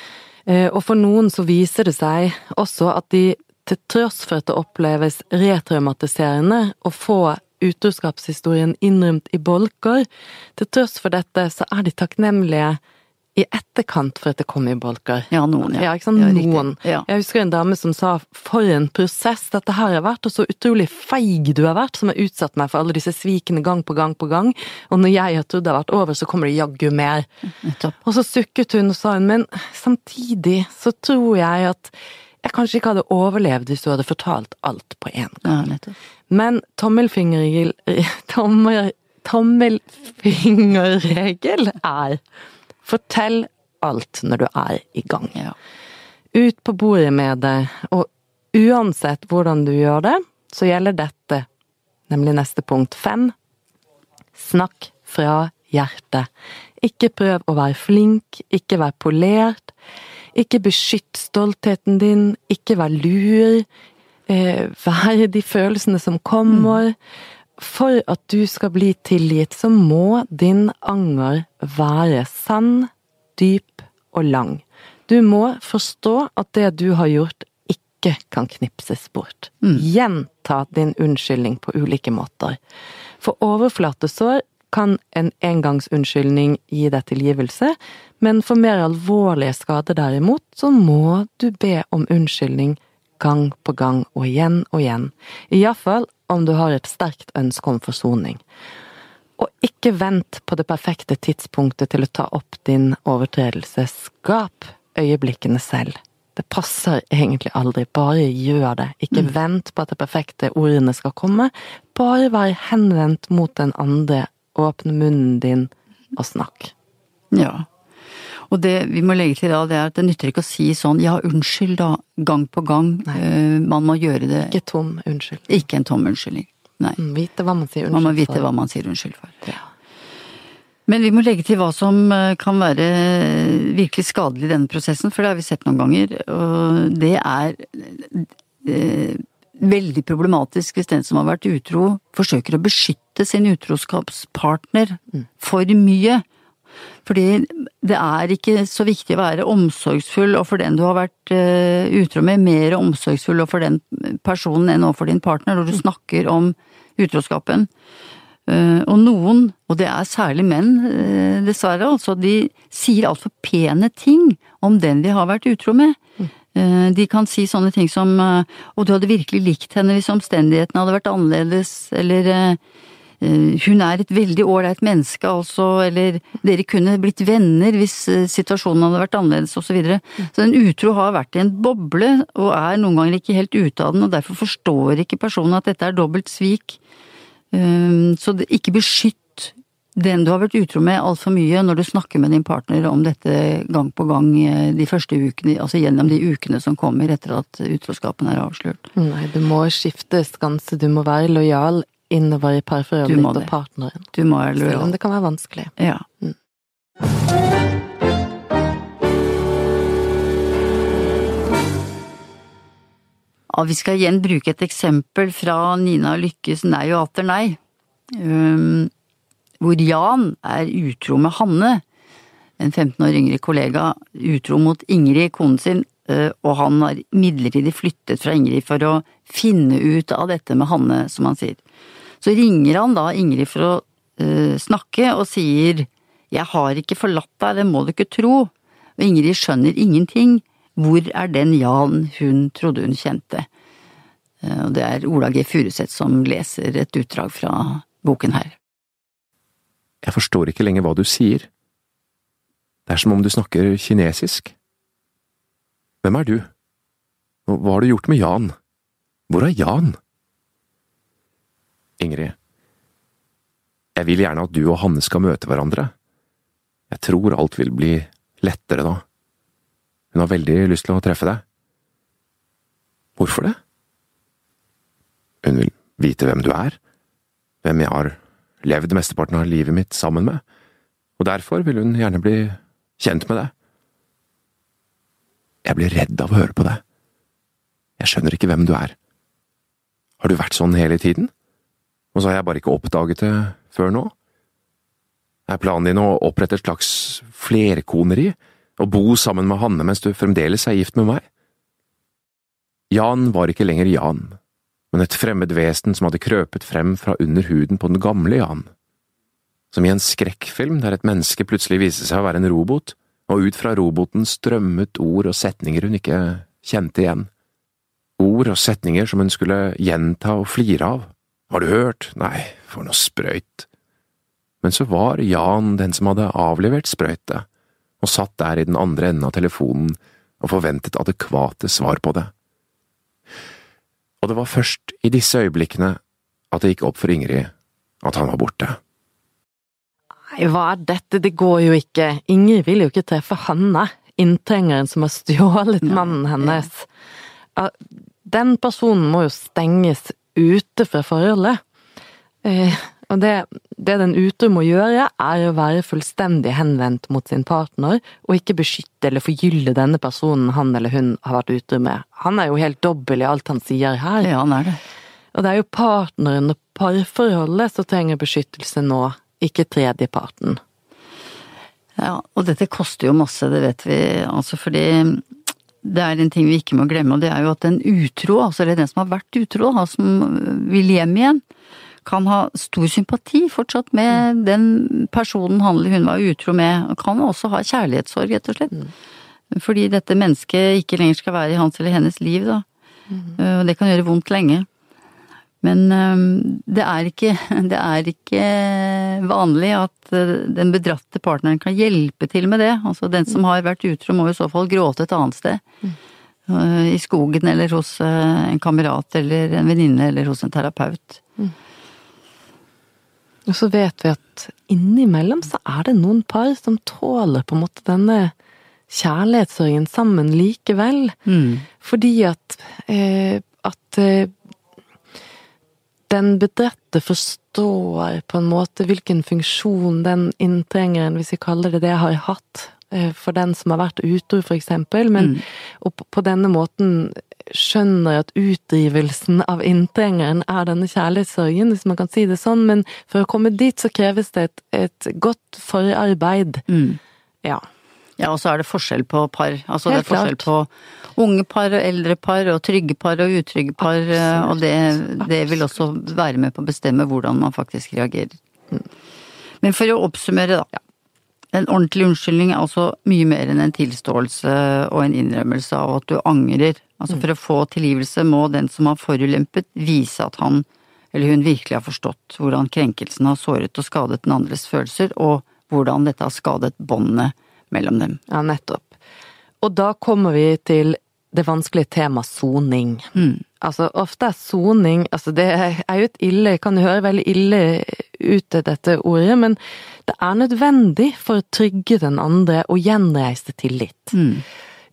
Eh, Og for noen så viser det seg også at de, til tross for at det oppleves retraumatiserende å få utroskapshistorien innrømt i bolker, til tross for dette så er de takknemlige i etterkant for at det kom i bolker. Ja, noen, ja. Ja, ikke sant? Noen. Ja. Jeg husker en dame som sa 'for en prosess dette her har vært', og så utrolig feig du har vært, som har utsatt meg for alle disse svikene gang på gang på gang, og når jeg har trodd det har vært over, så kommer det jaggu mer. Nettopp. Og så sukket hun og sa hun, men samtidig så tror jeg at jeg kanskje ikke hadde overlevd hvis du hadde fortalt alt på en gang. Ja. Men tommelfingerregel tommel, Tommelfingerregel er fortell alt når du er i gang. Ja. Ut på bordet med det, og uansett hvordan du gjør det, så gjelder dette, nemlig neste punkt fem. Snakk fra hjertet. Ikke prøv å være flink, ikke vær polert. Ikke beskytt stoltheten din, ikke vær lur. Eh, vær de følelsene som kommer. For at du skal bli tilgitt, så må din anger være sann, dyp og lang. Du må forstå at det du har gjort, ikke kan knipses bort. Gjenta din unnskyldning på ulike måter. For overflatesår kan en engangsunnskyldning gi deg tilgivelse, men for mer alvorlige skader derimot, så må du be om unnskyldning gang på gang og igjen og igjen. Iallfall om du har et sterkt ønske om forsoning. Og ikke vent på det perfekte tidspunktet til å ta opp din overtredelse. Skap øyeblikkene selv. Det passer egentlig aldri, bare gjør det. Ikke vent på at de perfekte ordene skal komme. Bare vær henvendt mot den andre. Åpne munnen din og snakk. Ja. Og det vi må legge til da, det er at det nytter ikke å si sånn ja, unnskyld da, gang på gang. Uh, man må gjøre det Ikke tom unnskyld. Ikke en tom unnskyldning. Nei. Mm, Vite hva man sier unnskyld Man må vite for. hva man sier unnskyld for. Men vi må legge til hva som eh, kan være virkelig skadelig i denne prosessen, for det har vi sett noen ganger. Og det er eh, veldig problematisk hvis den som har vært utro, forsøker å beskytte sin utroskapspartner for mye. Fordi det er ikke så viktig å være omsorgsfull overfor den du har vært eh, utro med, mer omsorgsfull overfor den personen enn overfor din partner når du snakker om utroskapen. Eh, og noen, og det er særlig menn, eh, dessverre, altså, de sier altfor pene ting om den de har vært utro med. Eh, De kan si sånne ting som 'og du hadde virkelig likt henne hvis omstendighetene hadde vært annerledes', eller 'Hun er et veldig ålreit menneske', altså, eller 'Dere kunne blitt venner hvis eh, situasjonen hadde vært annerledes', osv. Så, videre. så den utro har vært i en boble, og er noen ganger ikke helt ute av den, og derfor forstår ikke personen at dette er dobbelt svik. Eh, Så ikke beskytt den du har vært utro med altfor mye når du snakker med din partner om dette gang på gang eh, de første ukene, altså gjennom de ukene som kommer etter at utroskapen er avslørt. Nei, du må skifte skanse, du må være lojal innover i parforholdet ditt og partneren. Du må det. Selv om det kan være vanskelig. Ja. Ja, vi skal igjen bruke et eksempel fra Nina Lykkes Nei og atter nei. Um, hvor Jan er utro med Hanne, en 15 år yngre kollega, utro mot Ingrid, konen sin, eh, og han har midlertidig flyttet fra Ingrid for å finne ut av dette med Hanne, som han sier. Så ringer han da Ingrid for å uh, snakke og sier jeg har ikke forlatt deg, det må du ikke tro. Og Ingrid skjønner ingenting. Hvor er den Jan hun trodde hun kjente? Eh, Og det er Ola G. Furuseth som leser et utdrag fra boken her. Jeg forstår ikke lenger hva du sier. Det er som om du snakker kinesisk. Hvem er du? Hva har du gjort med Jan? Hvor er Jan? Ingrid, jeg vil gjerne at du og Hanne skal møte hverandre. Jeg tror alt vil bli lettere da. Hun har veldig lyst til å treffe deg. Hvorfor det? Hun vil vite hvem du er, hvem jeg har levd mesteparten av livet mitt sammen med, og derfor vil hun gjerne bli kjent med deg. Jeg blir redd av å høre på deg. Jeg skjønner ikke hvem du er. Har du vært sånn hele tiden? Og så har jeg bare ikke oppdaget det før nå? Er planen din å opprette et slags flerkoneri, og bo sammen med Hanne mens du fremdeles er gift med meg? Jan var ikke lenger Jan, men et fremmed vesen som hadde krøpet frem fra under huden på den gamle Jan. Som i en skrekkfilm der et menneske plutselig viste seg å være en robot, og ut fra roboten strømmet ord og setninger hun ikke kjente igjen. Ord og setninger som hun skulle gjenta og flire av. Har du hørt? Nei, for noe sprøyt. Men så var Jan den som hadde avlevert sprøytet, og satt der i den andre enden av telefonen og forventet adekvate svar på det. Og det var først i disse øyeblikkene at det gikk opp for Ingrid at han var borte. Nei, hva er dette, det går jo ikke. Ingrid vil jo ikke treffe Hanne, inntrengeren som har stjålet mannen hennes. Den personen må jo stenges ute fra forholdet. Eh, og det, det den utro må gjøre, er å være fullstendig henvendt mot sin partner, og ikke beskytte eller forgylle denne personen han eller hun har vært utro med. Han er jo helt dobbel i alt han sier her. Ja, han er det. Og det er jo partneren og parforholdet som trenger beskyttelse nå, ikke tredjeparten. Ja, og dette koster jo masse, det vet vi, altså fordi det er en ting vi ikke må glemme, og det er jo at den utro, altså eller den som har vært utro, han som vil hjem igjen, kan ha stor sympati fortsatt med den personen han eller hun var utro med, og kan også ha kjærlighetssorg, rett og slett. Fordi dette mennesket ikke lenger skal være i hans eller hennes liv, da. Og det kan gjøre vondt lenge. Men det er ikke, det er ikke vanlig at øh, den bedratte partneren kan hjelpe til med det. Altså den som har vært utro må i så fall gråte et annet sted. Øh, I skogen eller hos øh, en kamerat eller en venninne eller hos en terapeut. Og så vet vi at innimellom så er det noen par som tåler på en måte denne kjærlighetssorgen sammen likevel. Fordi at, eh, at eh, den bedrette forstår på en måte hvilken funksjon den inntrengeren, hvis vi kaller det det, har hatt eh, for den som har vært utro, for eksempel. Men, Og på, denne måten skjønner at utdrivelsen av inntrengeren er denne kjærlighetssorgen, hvis man kan si det sånn. Men for å komme dit så kreves det et, et godt forarbeid. Ja. Ja, og så er det forskjell på par. Altså det er forskjell på unge par og eldre par og trygge par og utrygge par, Absolutt. og det, det vil også være med på å bestemme hvordan man faktisk reagerer. Men for å oppsummere, da. En ordentlig unnskyldning er altså mye mer enn en tilståelse og en innrømmelse av at du angrer. Altså for å få tilgivelse må den som har forulempet vise at han eller hun virkelig har forstått hvordan krenkelsen har såret og skadet den andres følelser, og hvordan dette har skadet båndene mellom dem. Ja, nettopp. Og da kommer vi til det vanskelige temaet soning. Altså, ofte er soning Altså, det er jo et ille Kan jo høre veldig ille ut, dette ordet, men det er nødvendig for å trygge den andre og gjenreise tillit.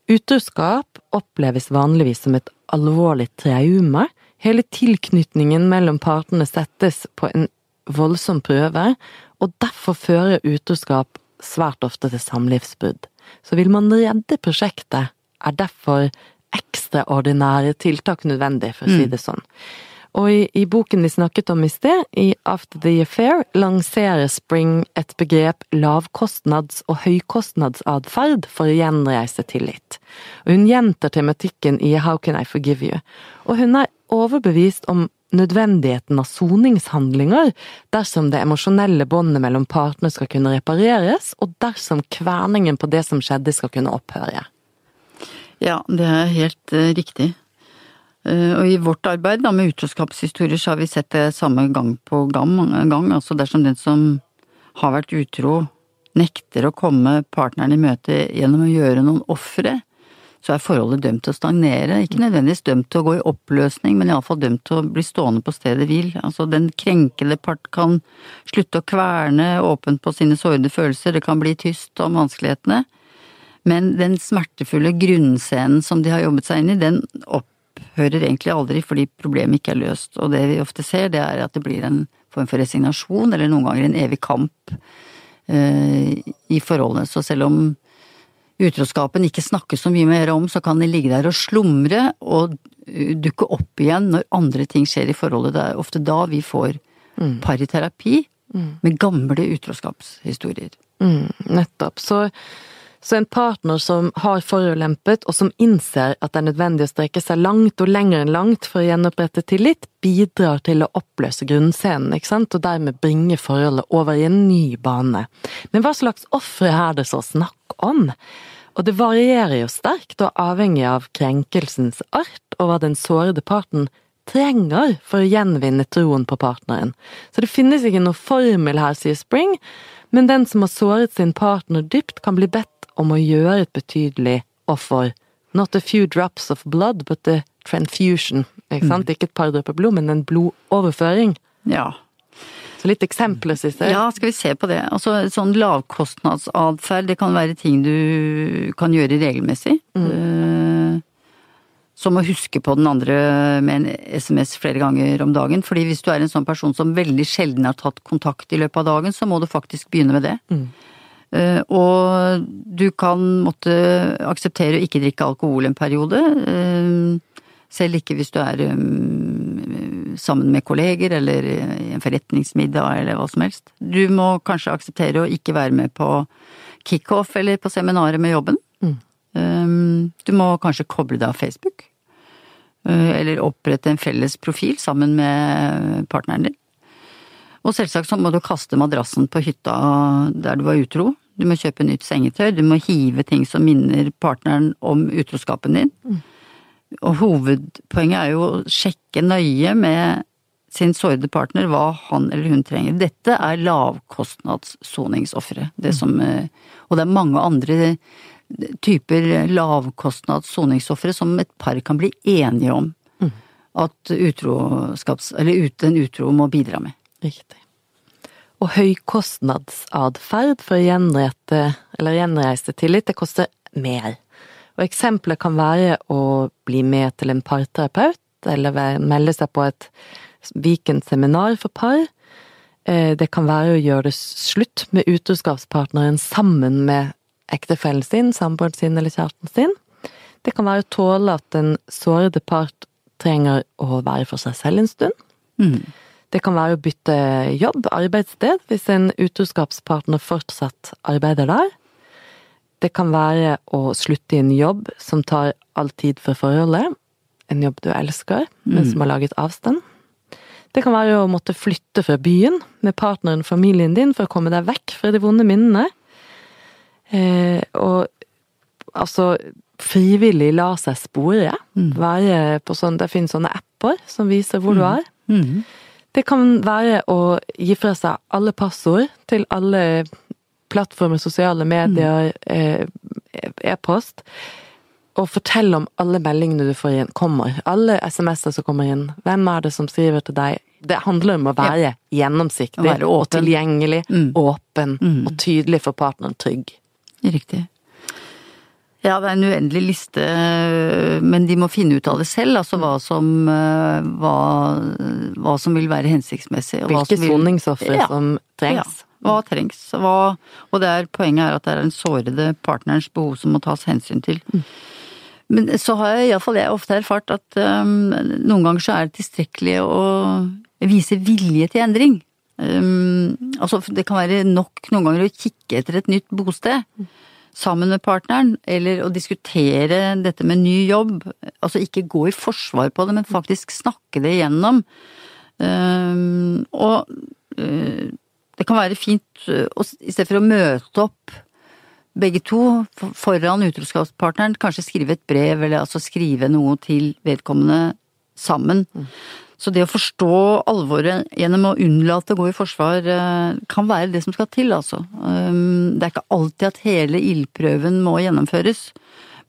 Utroskap oppleves vanligvis som et alvorlig traume. Hele tilknytningen mellom partene settes på en voldsom prøve, og derfor fører utroskap svært ofte til samlivsbrudd. Så vil man redde prosjektet, er derfor ekstraordinære tiltak nødvendig, for å si det sånn. Og i, i boken vi snakket om i sted, i After the Affair, lanserer Spring et begrep lavkostnads- og høykostnadsatferd for å gjenreise tillit. Og hun gjentar tematikken i How Can I Forgive You? Og hun er overbevist om nødvendigheten av soningshandlinger dersom det emosjonelle båndet mellom partene skal kunne repareres, og dersom kverningen på det som skjedde skal kunne opphøre. Ja, det er helt eh, riktig. Eh, og i vårt arbeid da, med utroskapshistorier så har vi sett det samme gang på gang, gang. Altså dersom den som har vært utro, nekter å komme partneren i møte gjennom å gjøre noen ofre, så er forholdet dømt til å stagnere. Ikke nødvendigvis dømt til å gå i oppløsning, men iallfall dømt til å bli stående på stedet hvil. Altså den krenkede part kan slutte å kverne åpent på sine sårede følelser, det kan bli tyst om vanskelighetene. Men den smertefulle grunnscenen som de har jobbet seg inn i, den opphører egentlig aldri fordi problemet ikke er løst. Og det vi ofte ser, det er at det blir en form for resignasjon, eller noen ganger en evig kamp eh, i forholdene. Så selv om utroskapen ikke snakkes så mye mer om, så kan den ligge der og slumre og uh, dukke opp igjen når andre ting skjer i forholdet. Det er ofte da vi får pariterapi med gamle utroskapshistorier. Mm, nettopp. Så, så en partner som har forulempet, og som innser at det er nødvendig å strekke seg langt og lenger enn langt for å gjenopprette tillit, bidrar til å oppløse grunnscenen, ikke sant, og dermed bringe forholdet over i en ny bane. Men hva slags ofre er det så snakk om? Og det varierer jo sterkt og avhengig av krenkelsens art og hva den sårede parten trenger for å gjenvinne troen på partneren. Så det finnes ikke noe formel her, sier Spring, men den som har såret sin partner dypt, kan bli bedt om å gjøre et betydelig offer. Not a few drops of blood, but a transfusion. Ikke sant? Ikke et par dråper blod, men en blodoverføring. Ja. Så litt eksempler, jeg. Ja, skal vi se på det. Altså sånn lavkostnadsatferd, det kan være ting du kan gjøre regelmessig. Mm. som å huske på den andre med en SMS flere ganger om dagen. Fordi hvis du er en sånn person som veldig sjelden har tatt kontakt i løpet av dagen, så må du faktisk begynne med det. Eh, og du kan måtte akseptere å ikke drikke alkohol en periode. eh, selv ikke hvis du er um, sammen med kolleger eller i en forretningsmiddag eller hva som helst. Du må kanskje akseptere å ikke være med på kickoff eller på seminaret med jobben. Mm. du må kanskje koble deg av Facebook. Uh, eller opprette en felles profil sammen med partneren din. Og selvsagt så må du kaste madrassen på hytta der du var utro. Du må kjøpe nytt sengetøy, du må hive ting som minner partneren om utroskapen din. Og hovedpoenget er jo å sjekke nøye med sin sårede partner hva han eller hun trenger. Dette er lavkostnadssoningsofre. Det som eh, Og det er mange andre typer lavkostnadssoningsofre som et par kan bli enige om at utroskaps... Eller ut, en utro må bidra med. Riktig. Og høykostnadsatferd for å gjenrette, eller gjenreise tillit, det koster mer. Og eksempler kan være å bli med til en parterapeut, eller melde seg på et weekendseminar for par. Eh, Det kan være å gjøre det slutt med utroskapspartneren sammen med ektefellen sin, samboeren sin eller kjæresten sin. Det kan være å tåle at den sårede part trenger å være for seg selv en stund. Det kan være å bytte jobb, arbeidssted, hvis en utroskapspartner fortsatt arbeider der. Det kan være å slutte i en jobb som tar all tid for forholdet. En jobb du elsker, men som har laget avstand. Det kan være å måtte flytte fra byen med partneren og familien din for å komme deg vekk fra de vonde minnene. Eh, og altså frivillig la seg spore. Være på sånn, det finnes sånne apper som viser hvor du er. Det kan være å gi fra seg alle passord til alle plattformer, sosiale medier, eh, e-post. Og fortelle om alle meldingene du får inn, kommer. Alle SMS-er som kommer inn. Hvem er det som skriver til deg? Det handler om å være gjennomsiktig Å være og tilgjengelig, Mm. åpen og tydelig for partneren, trygg. Riktig. Ja, det er en uendelig liste, men de må finne ut av det selv, altså hva som, eh, hva, hva som vil være hensiktsmessig. Hvilke soningsofre Ja. som trengs. Ja, hva trengs. Hva, og er, poenget er at det er den sårede partnerens behov som må tas hensyn til. Men så har jeg iallfall jeg ofte erfart at um, noen ganger så er det tilstrekkelig å vise vilje til endring. Um, altså det kan være nok noen ganger å kikke etter et nytt bosted sammen med partneren, eller å diskutere dette med ny jobb. Altså ikke gå i forsvar på det, men faktisk snakke det igjennom. Um, og uh, det kan være fint uh, i stedet for å møte opp begge to foran utroskapspartneren, kanskje skrive et brev, eller altså skrive noe til vedkommende sammen. Så det å forstå alvoret gjennom å unnlate å gå i forsvar, eh, kan være det som skal til, altså. Um, Det er ikke alltid at hele ildprøven må gjennomføres,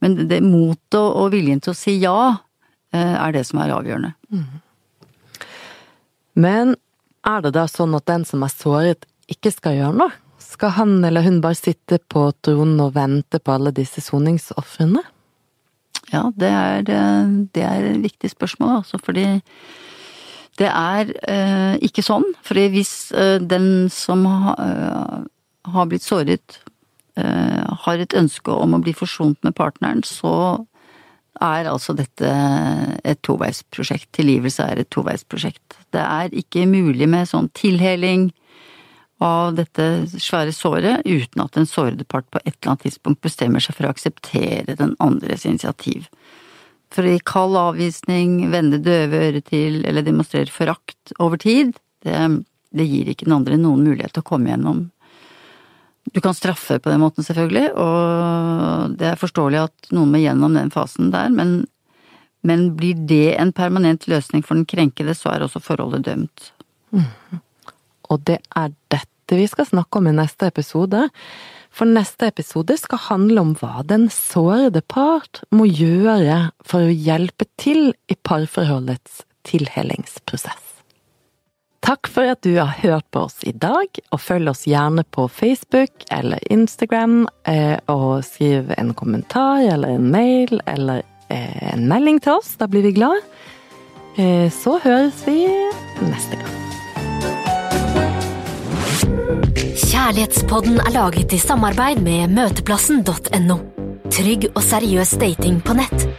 men det motet og viljen til å si ja, eh, er det som er avgjørende. Men er det da sånn at den som er såret, ikke skal gjøre noe? Skal han eller hun bare sitte på tronen og vente på alle disse soningsofrene? Ja, det er, eh, det er et viktig spørsmål, altså, fordi det er eh, ikke sånn. for hvis eh, den som ha, eh, har blitt såret, eh, har et ønske om å bli forsont med partneren, så er altså dette et toveisprosjekt. Tilgivelse er et toveisprosjekt. Det er ikke mulig med sånn tilheling av dette svære såret uten at den sårede part på et eller annet tidspunkt bestemmer seg for å akseptere den andres initiativ. For i kald avvisning, vende døve ører til eller demonstrere forakt over tid, det, det gir ikke den andre noen mulighet til å komme gjennom. Du kan straffe på den måten, selvfølgelig, og det er forståelig at noen må gjennom den fasen der, men, men blir det en permanent løsning for den krenkede, så er også forholdet dømt. Og det er dette vi skal snakke om i neste episode. For neste episode skal handle om hva den sårede part må gjøre for å hjelpe til i parforholdets tilhelingsprosess. Takk for at du har hørt på oss i dag, og følg oss gjerne på Facebook eller Instagram, eh, og skriv en kommentar eller en mail eller eh, en melding til oss. Da blir vi glad. Eh, så høres vi neste gang. Kjærlighetspodden er laget i samarbeid med møteplassen.no. Trygg og seriøs dating på nett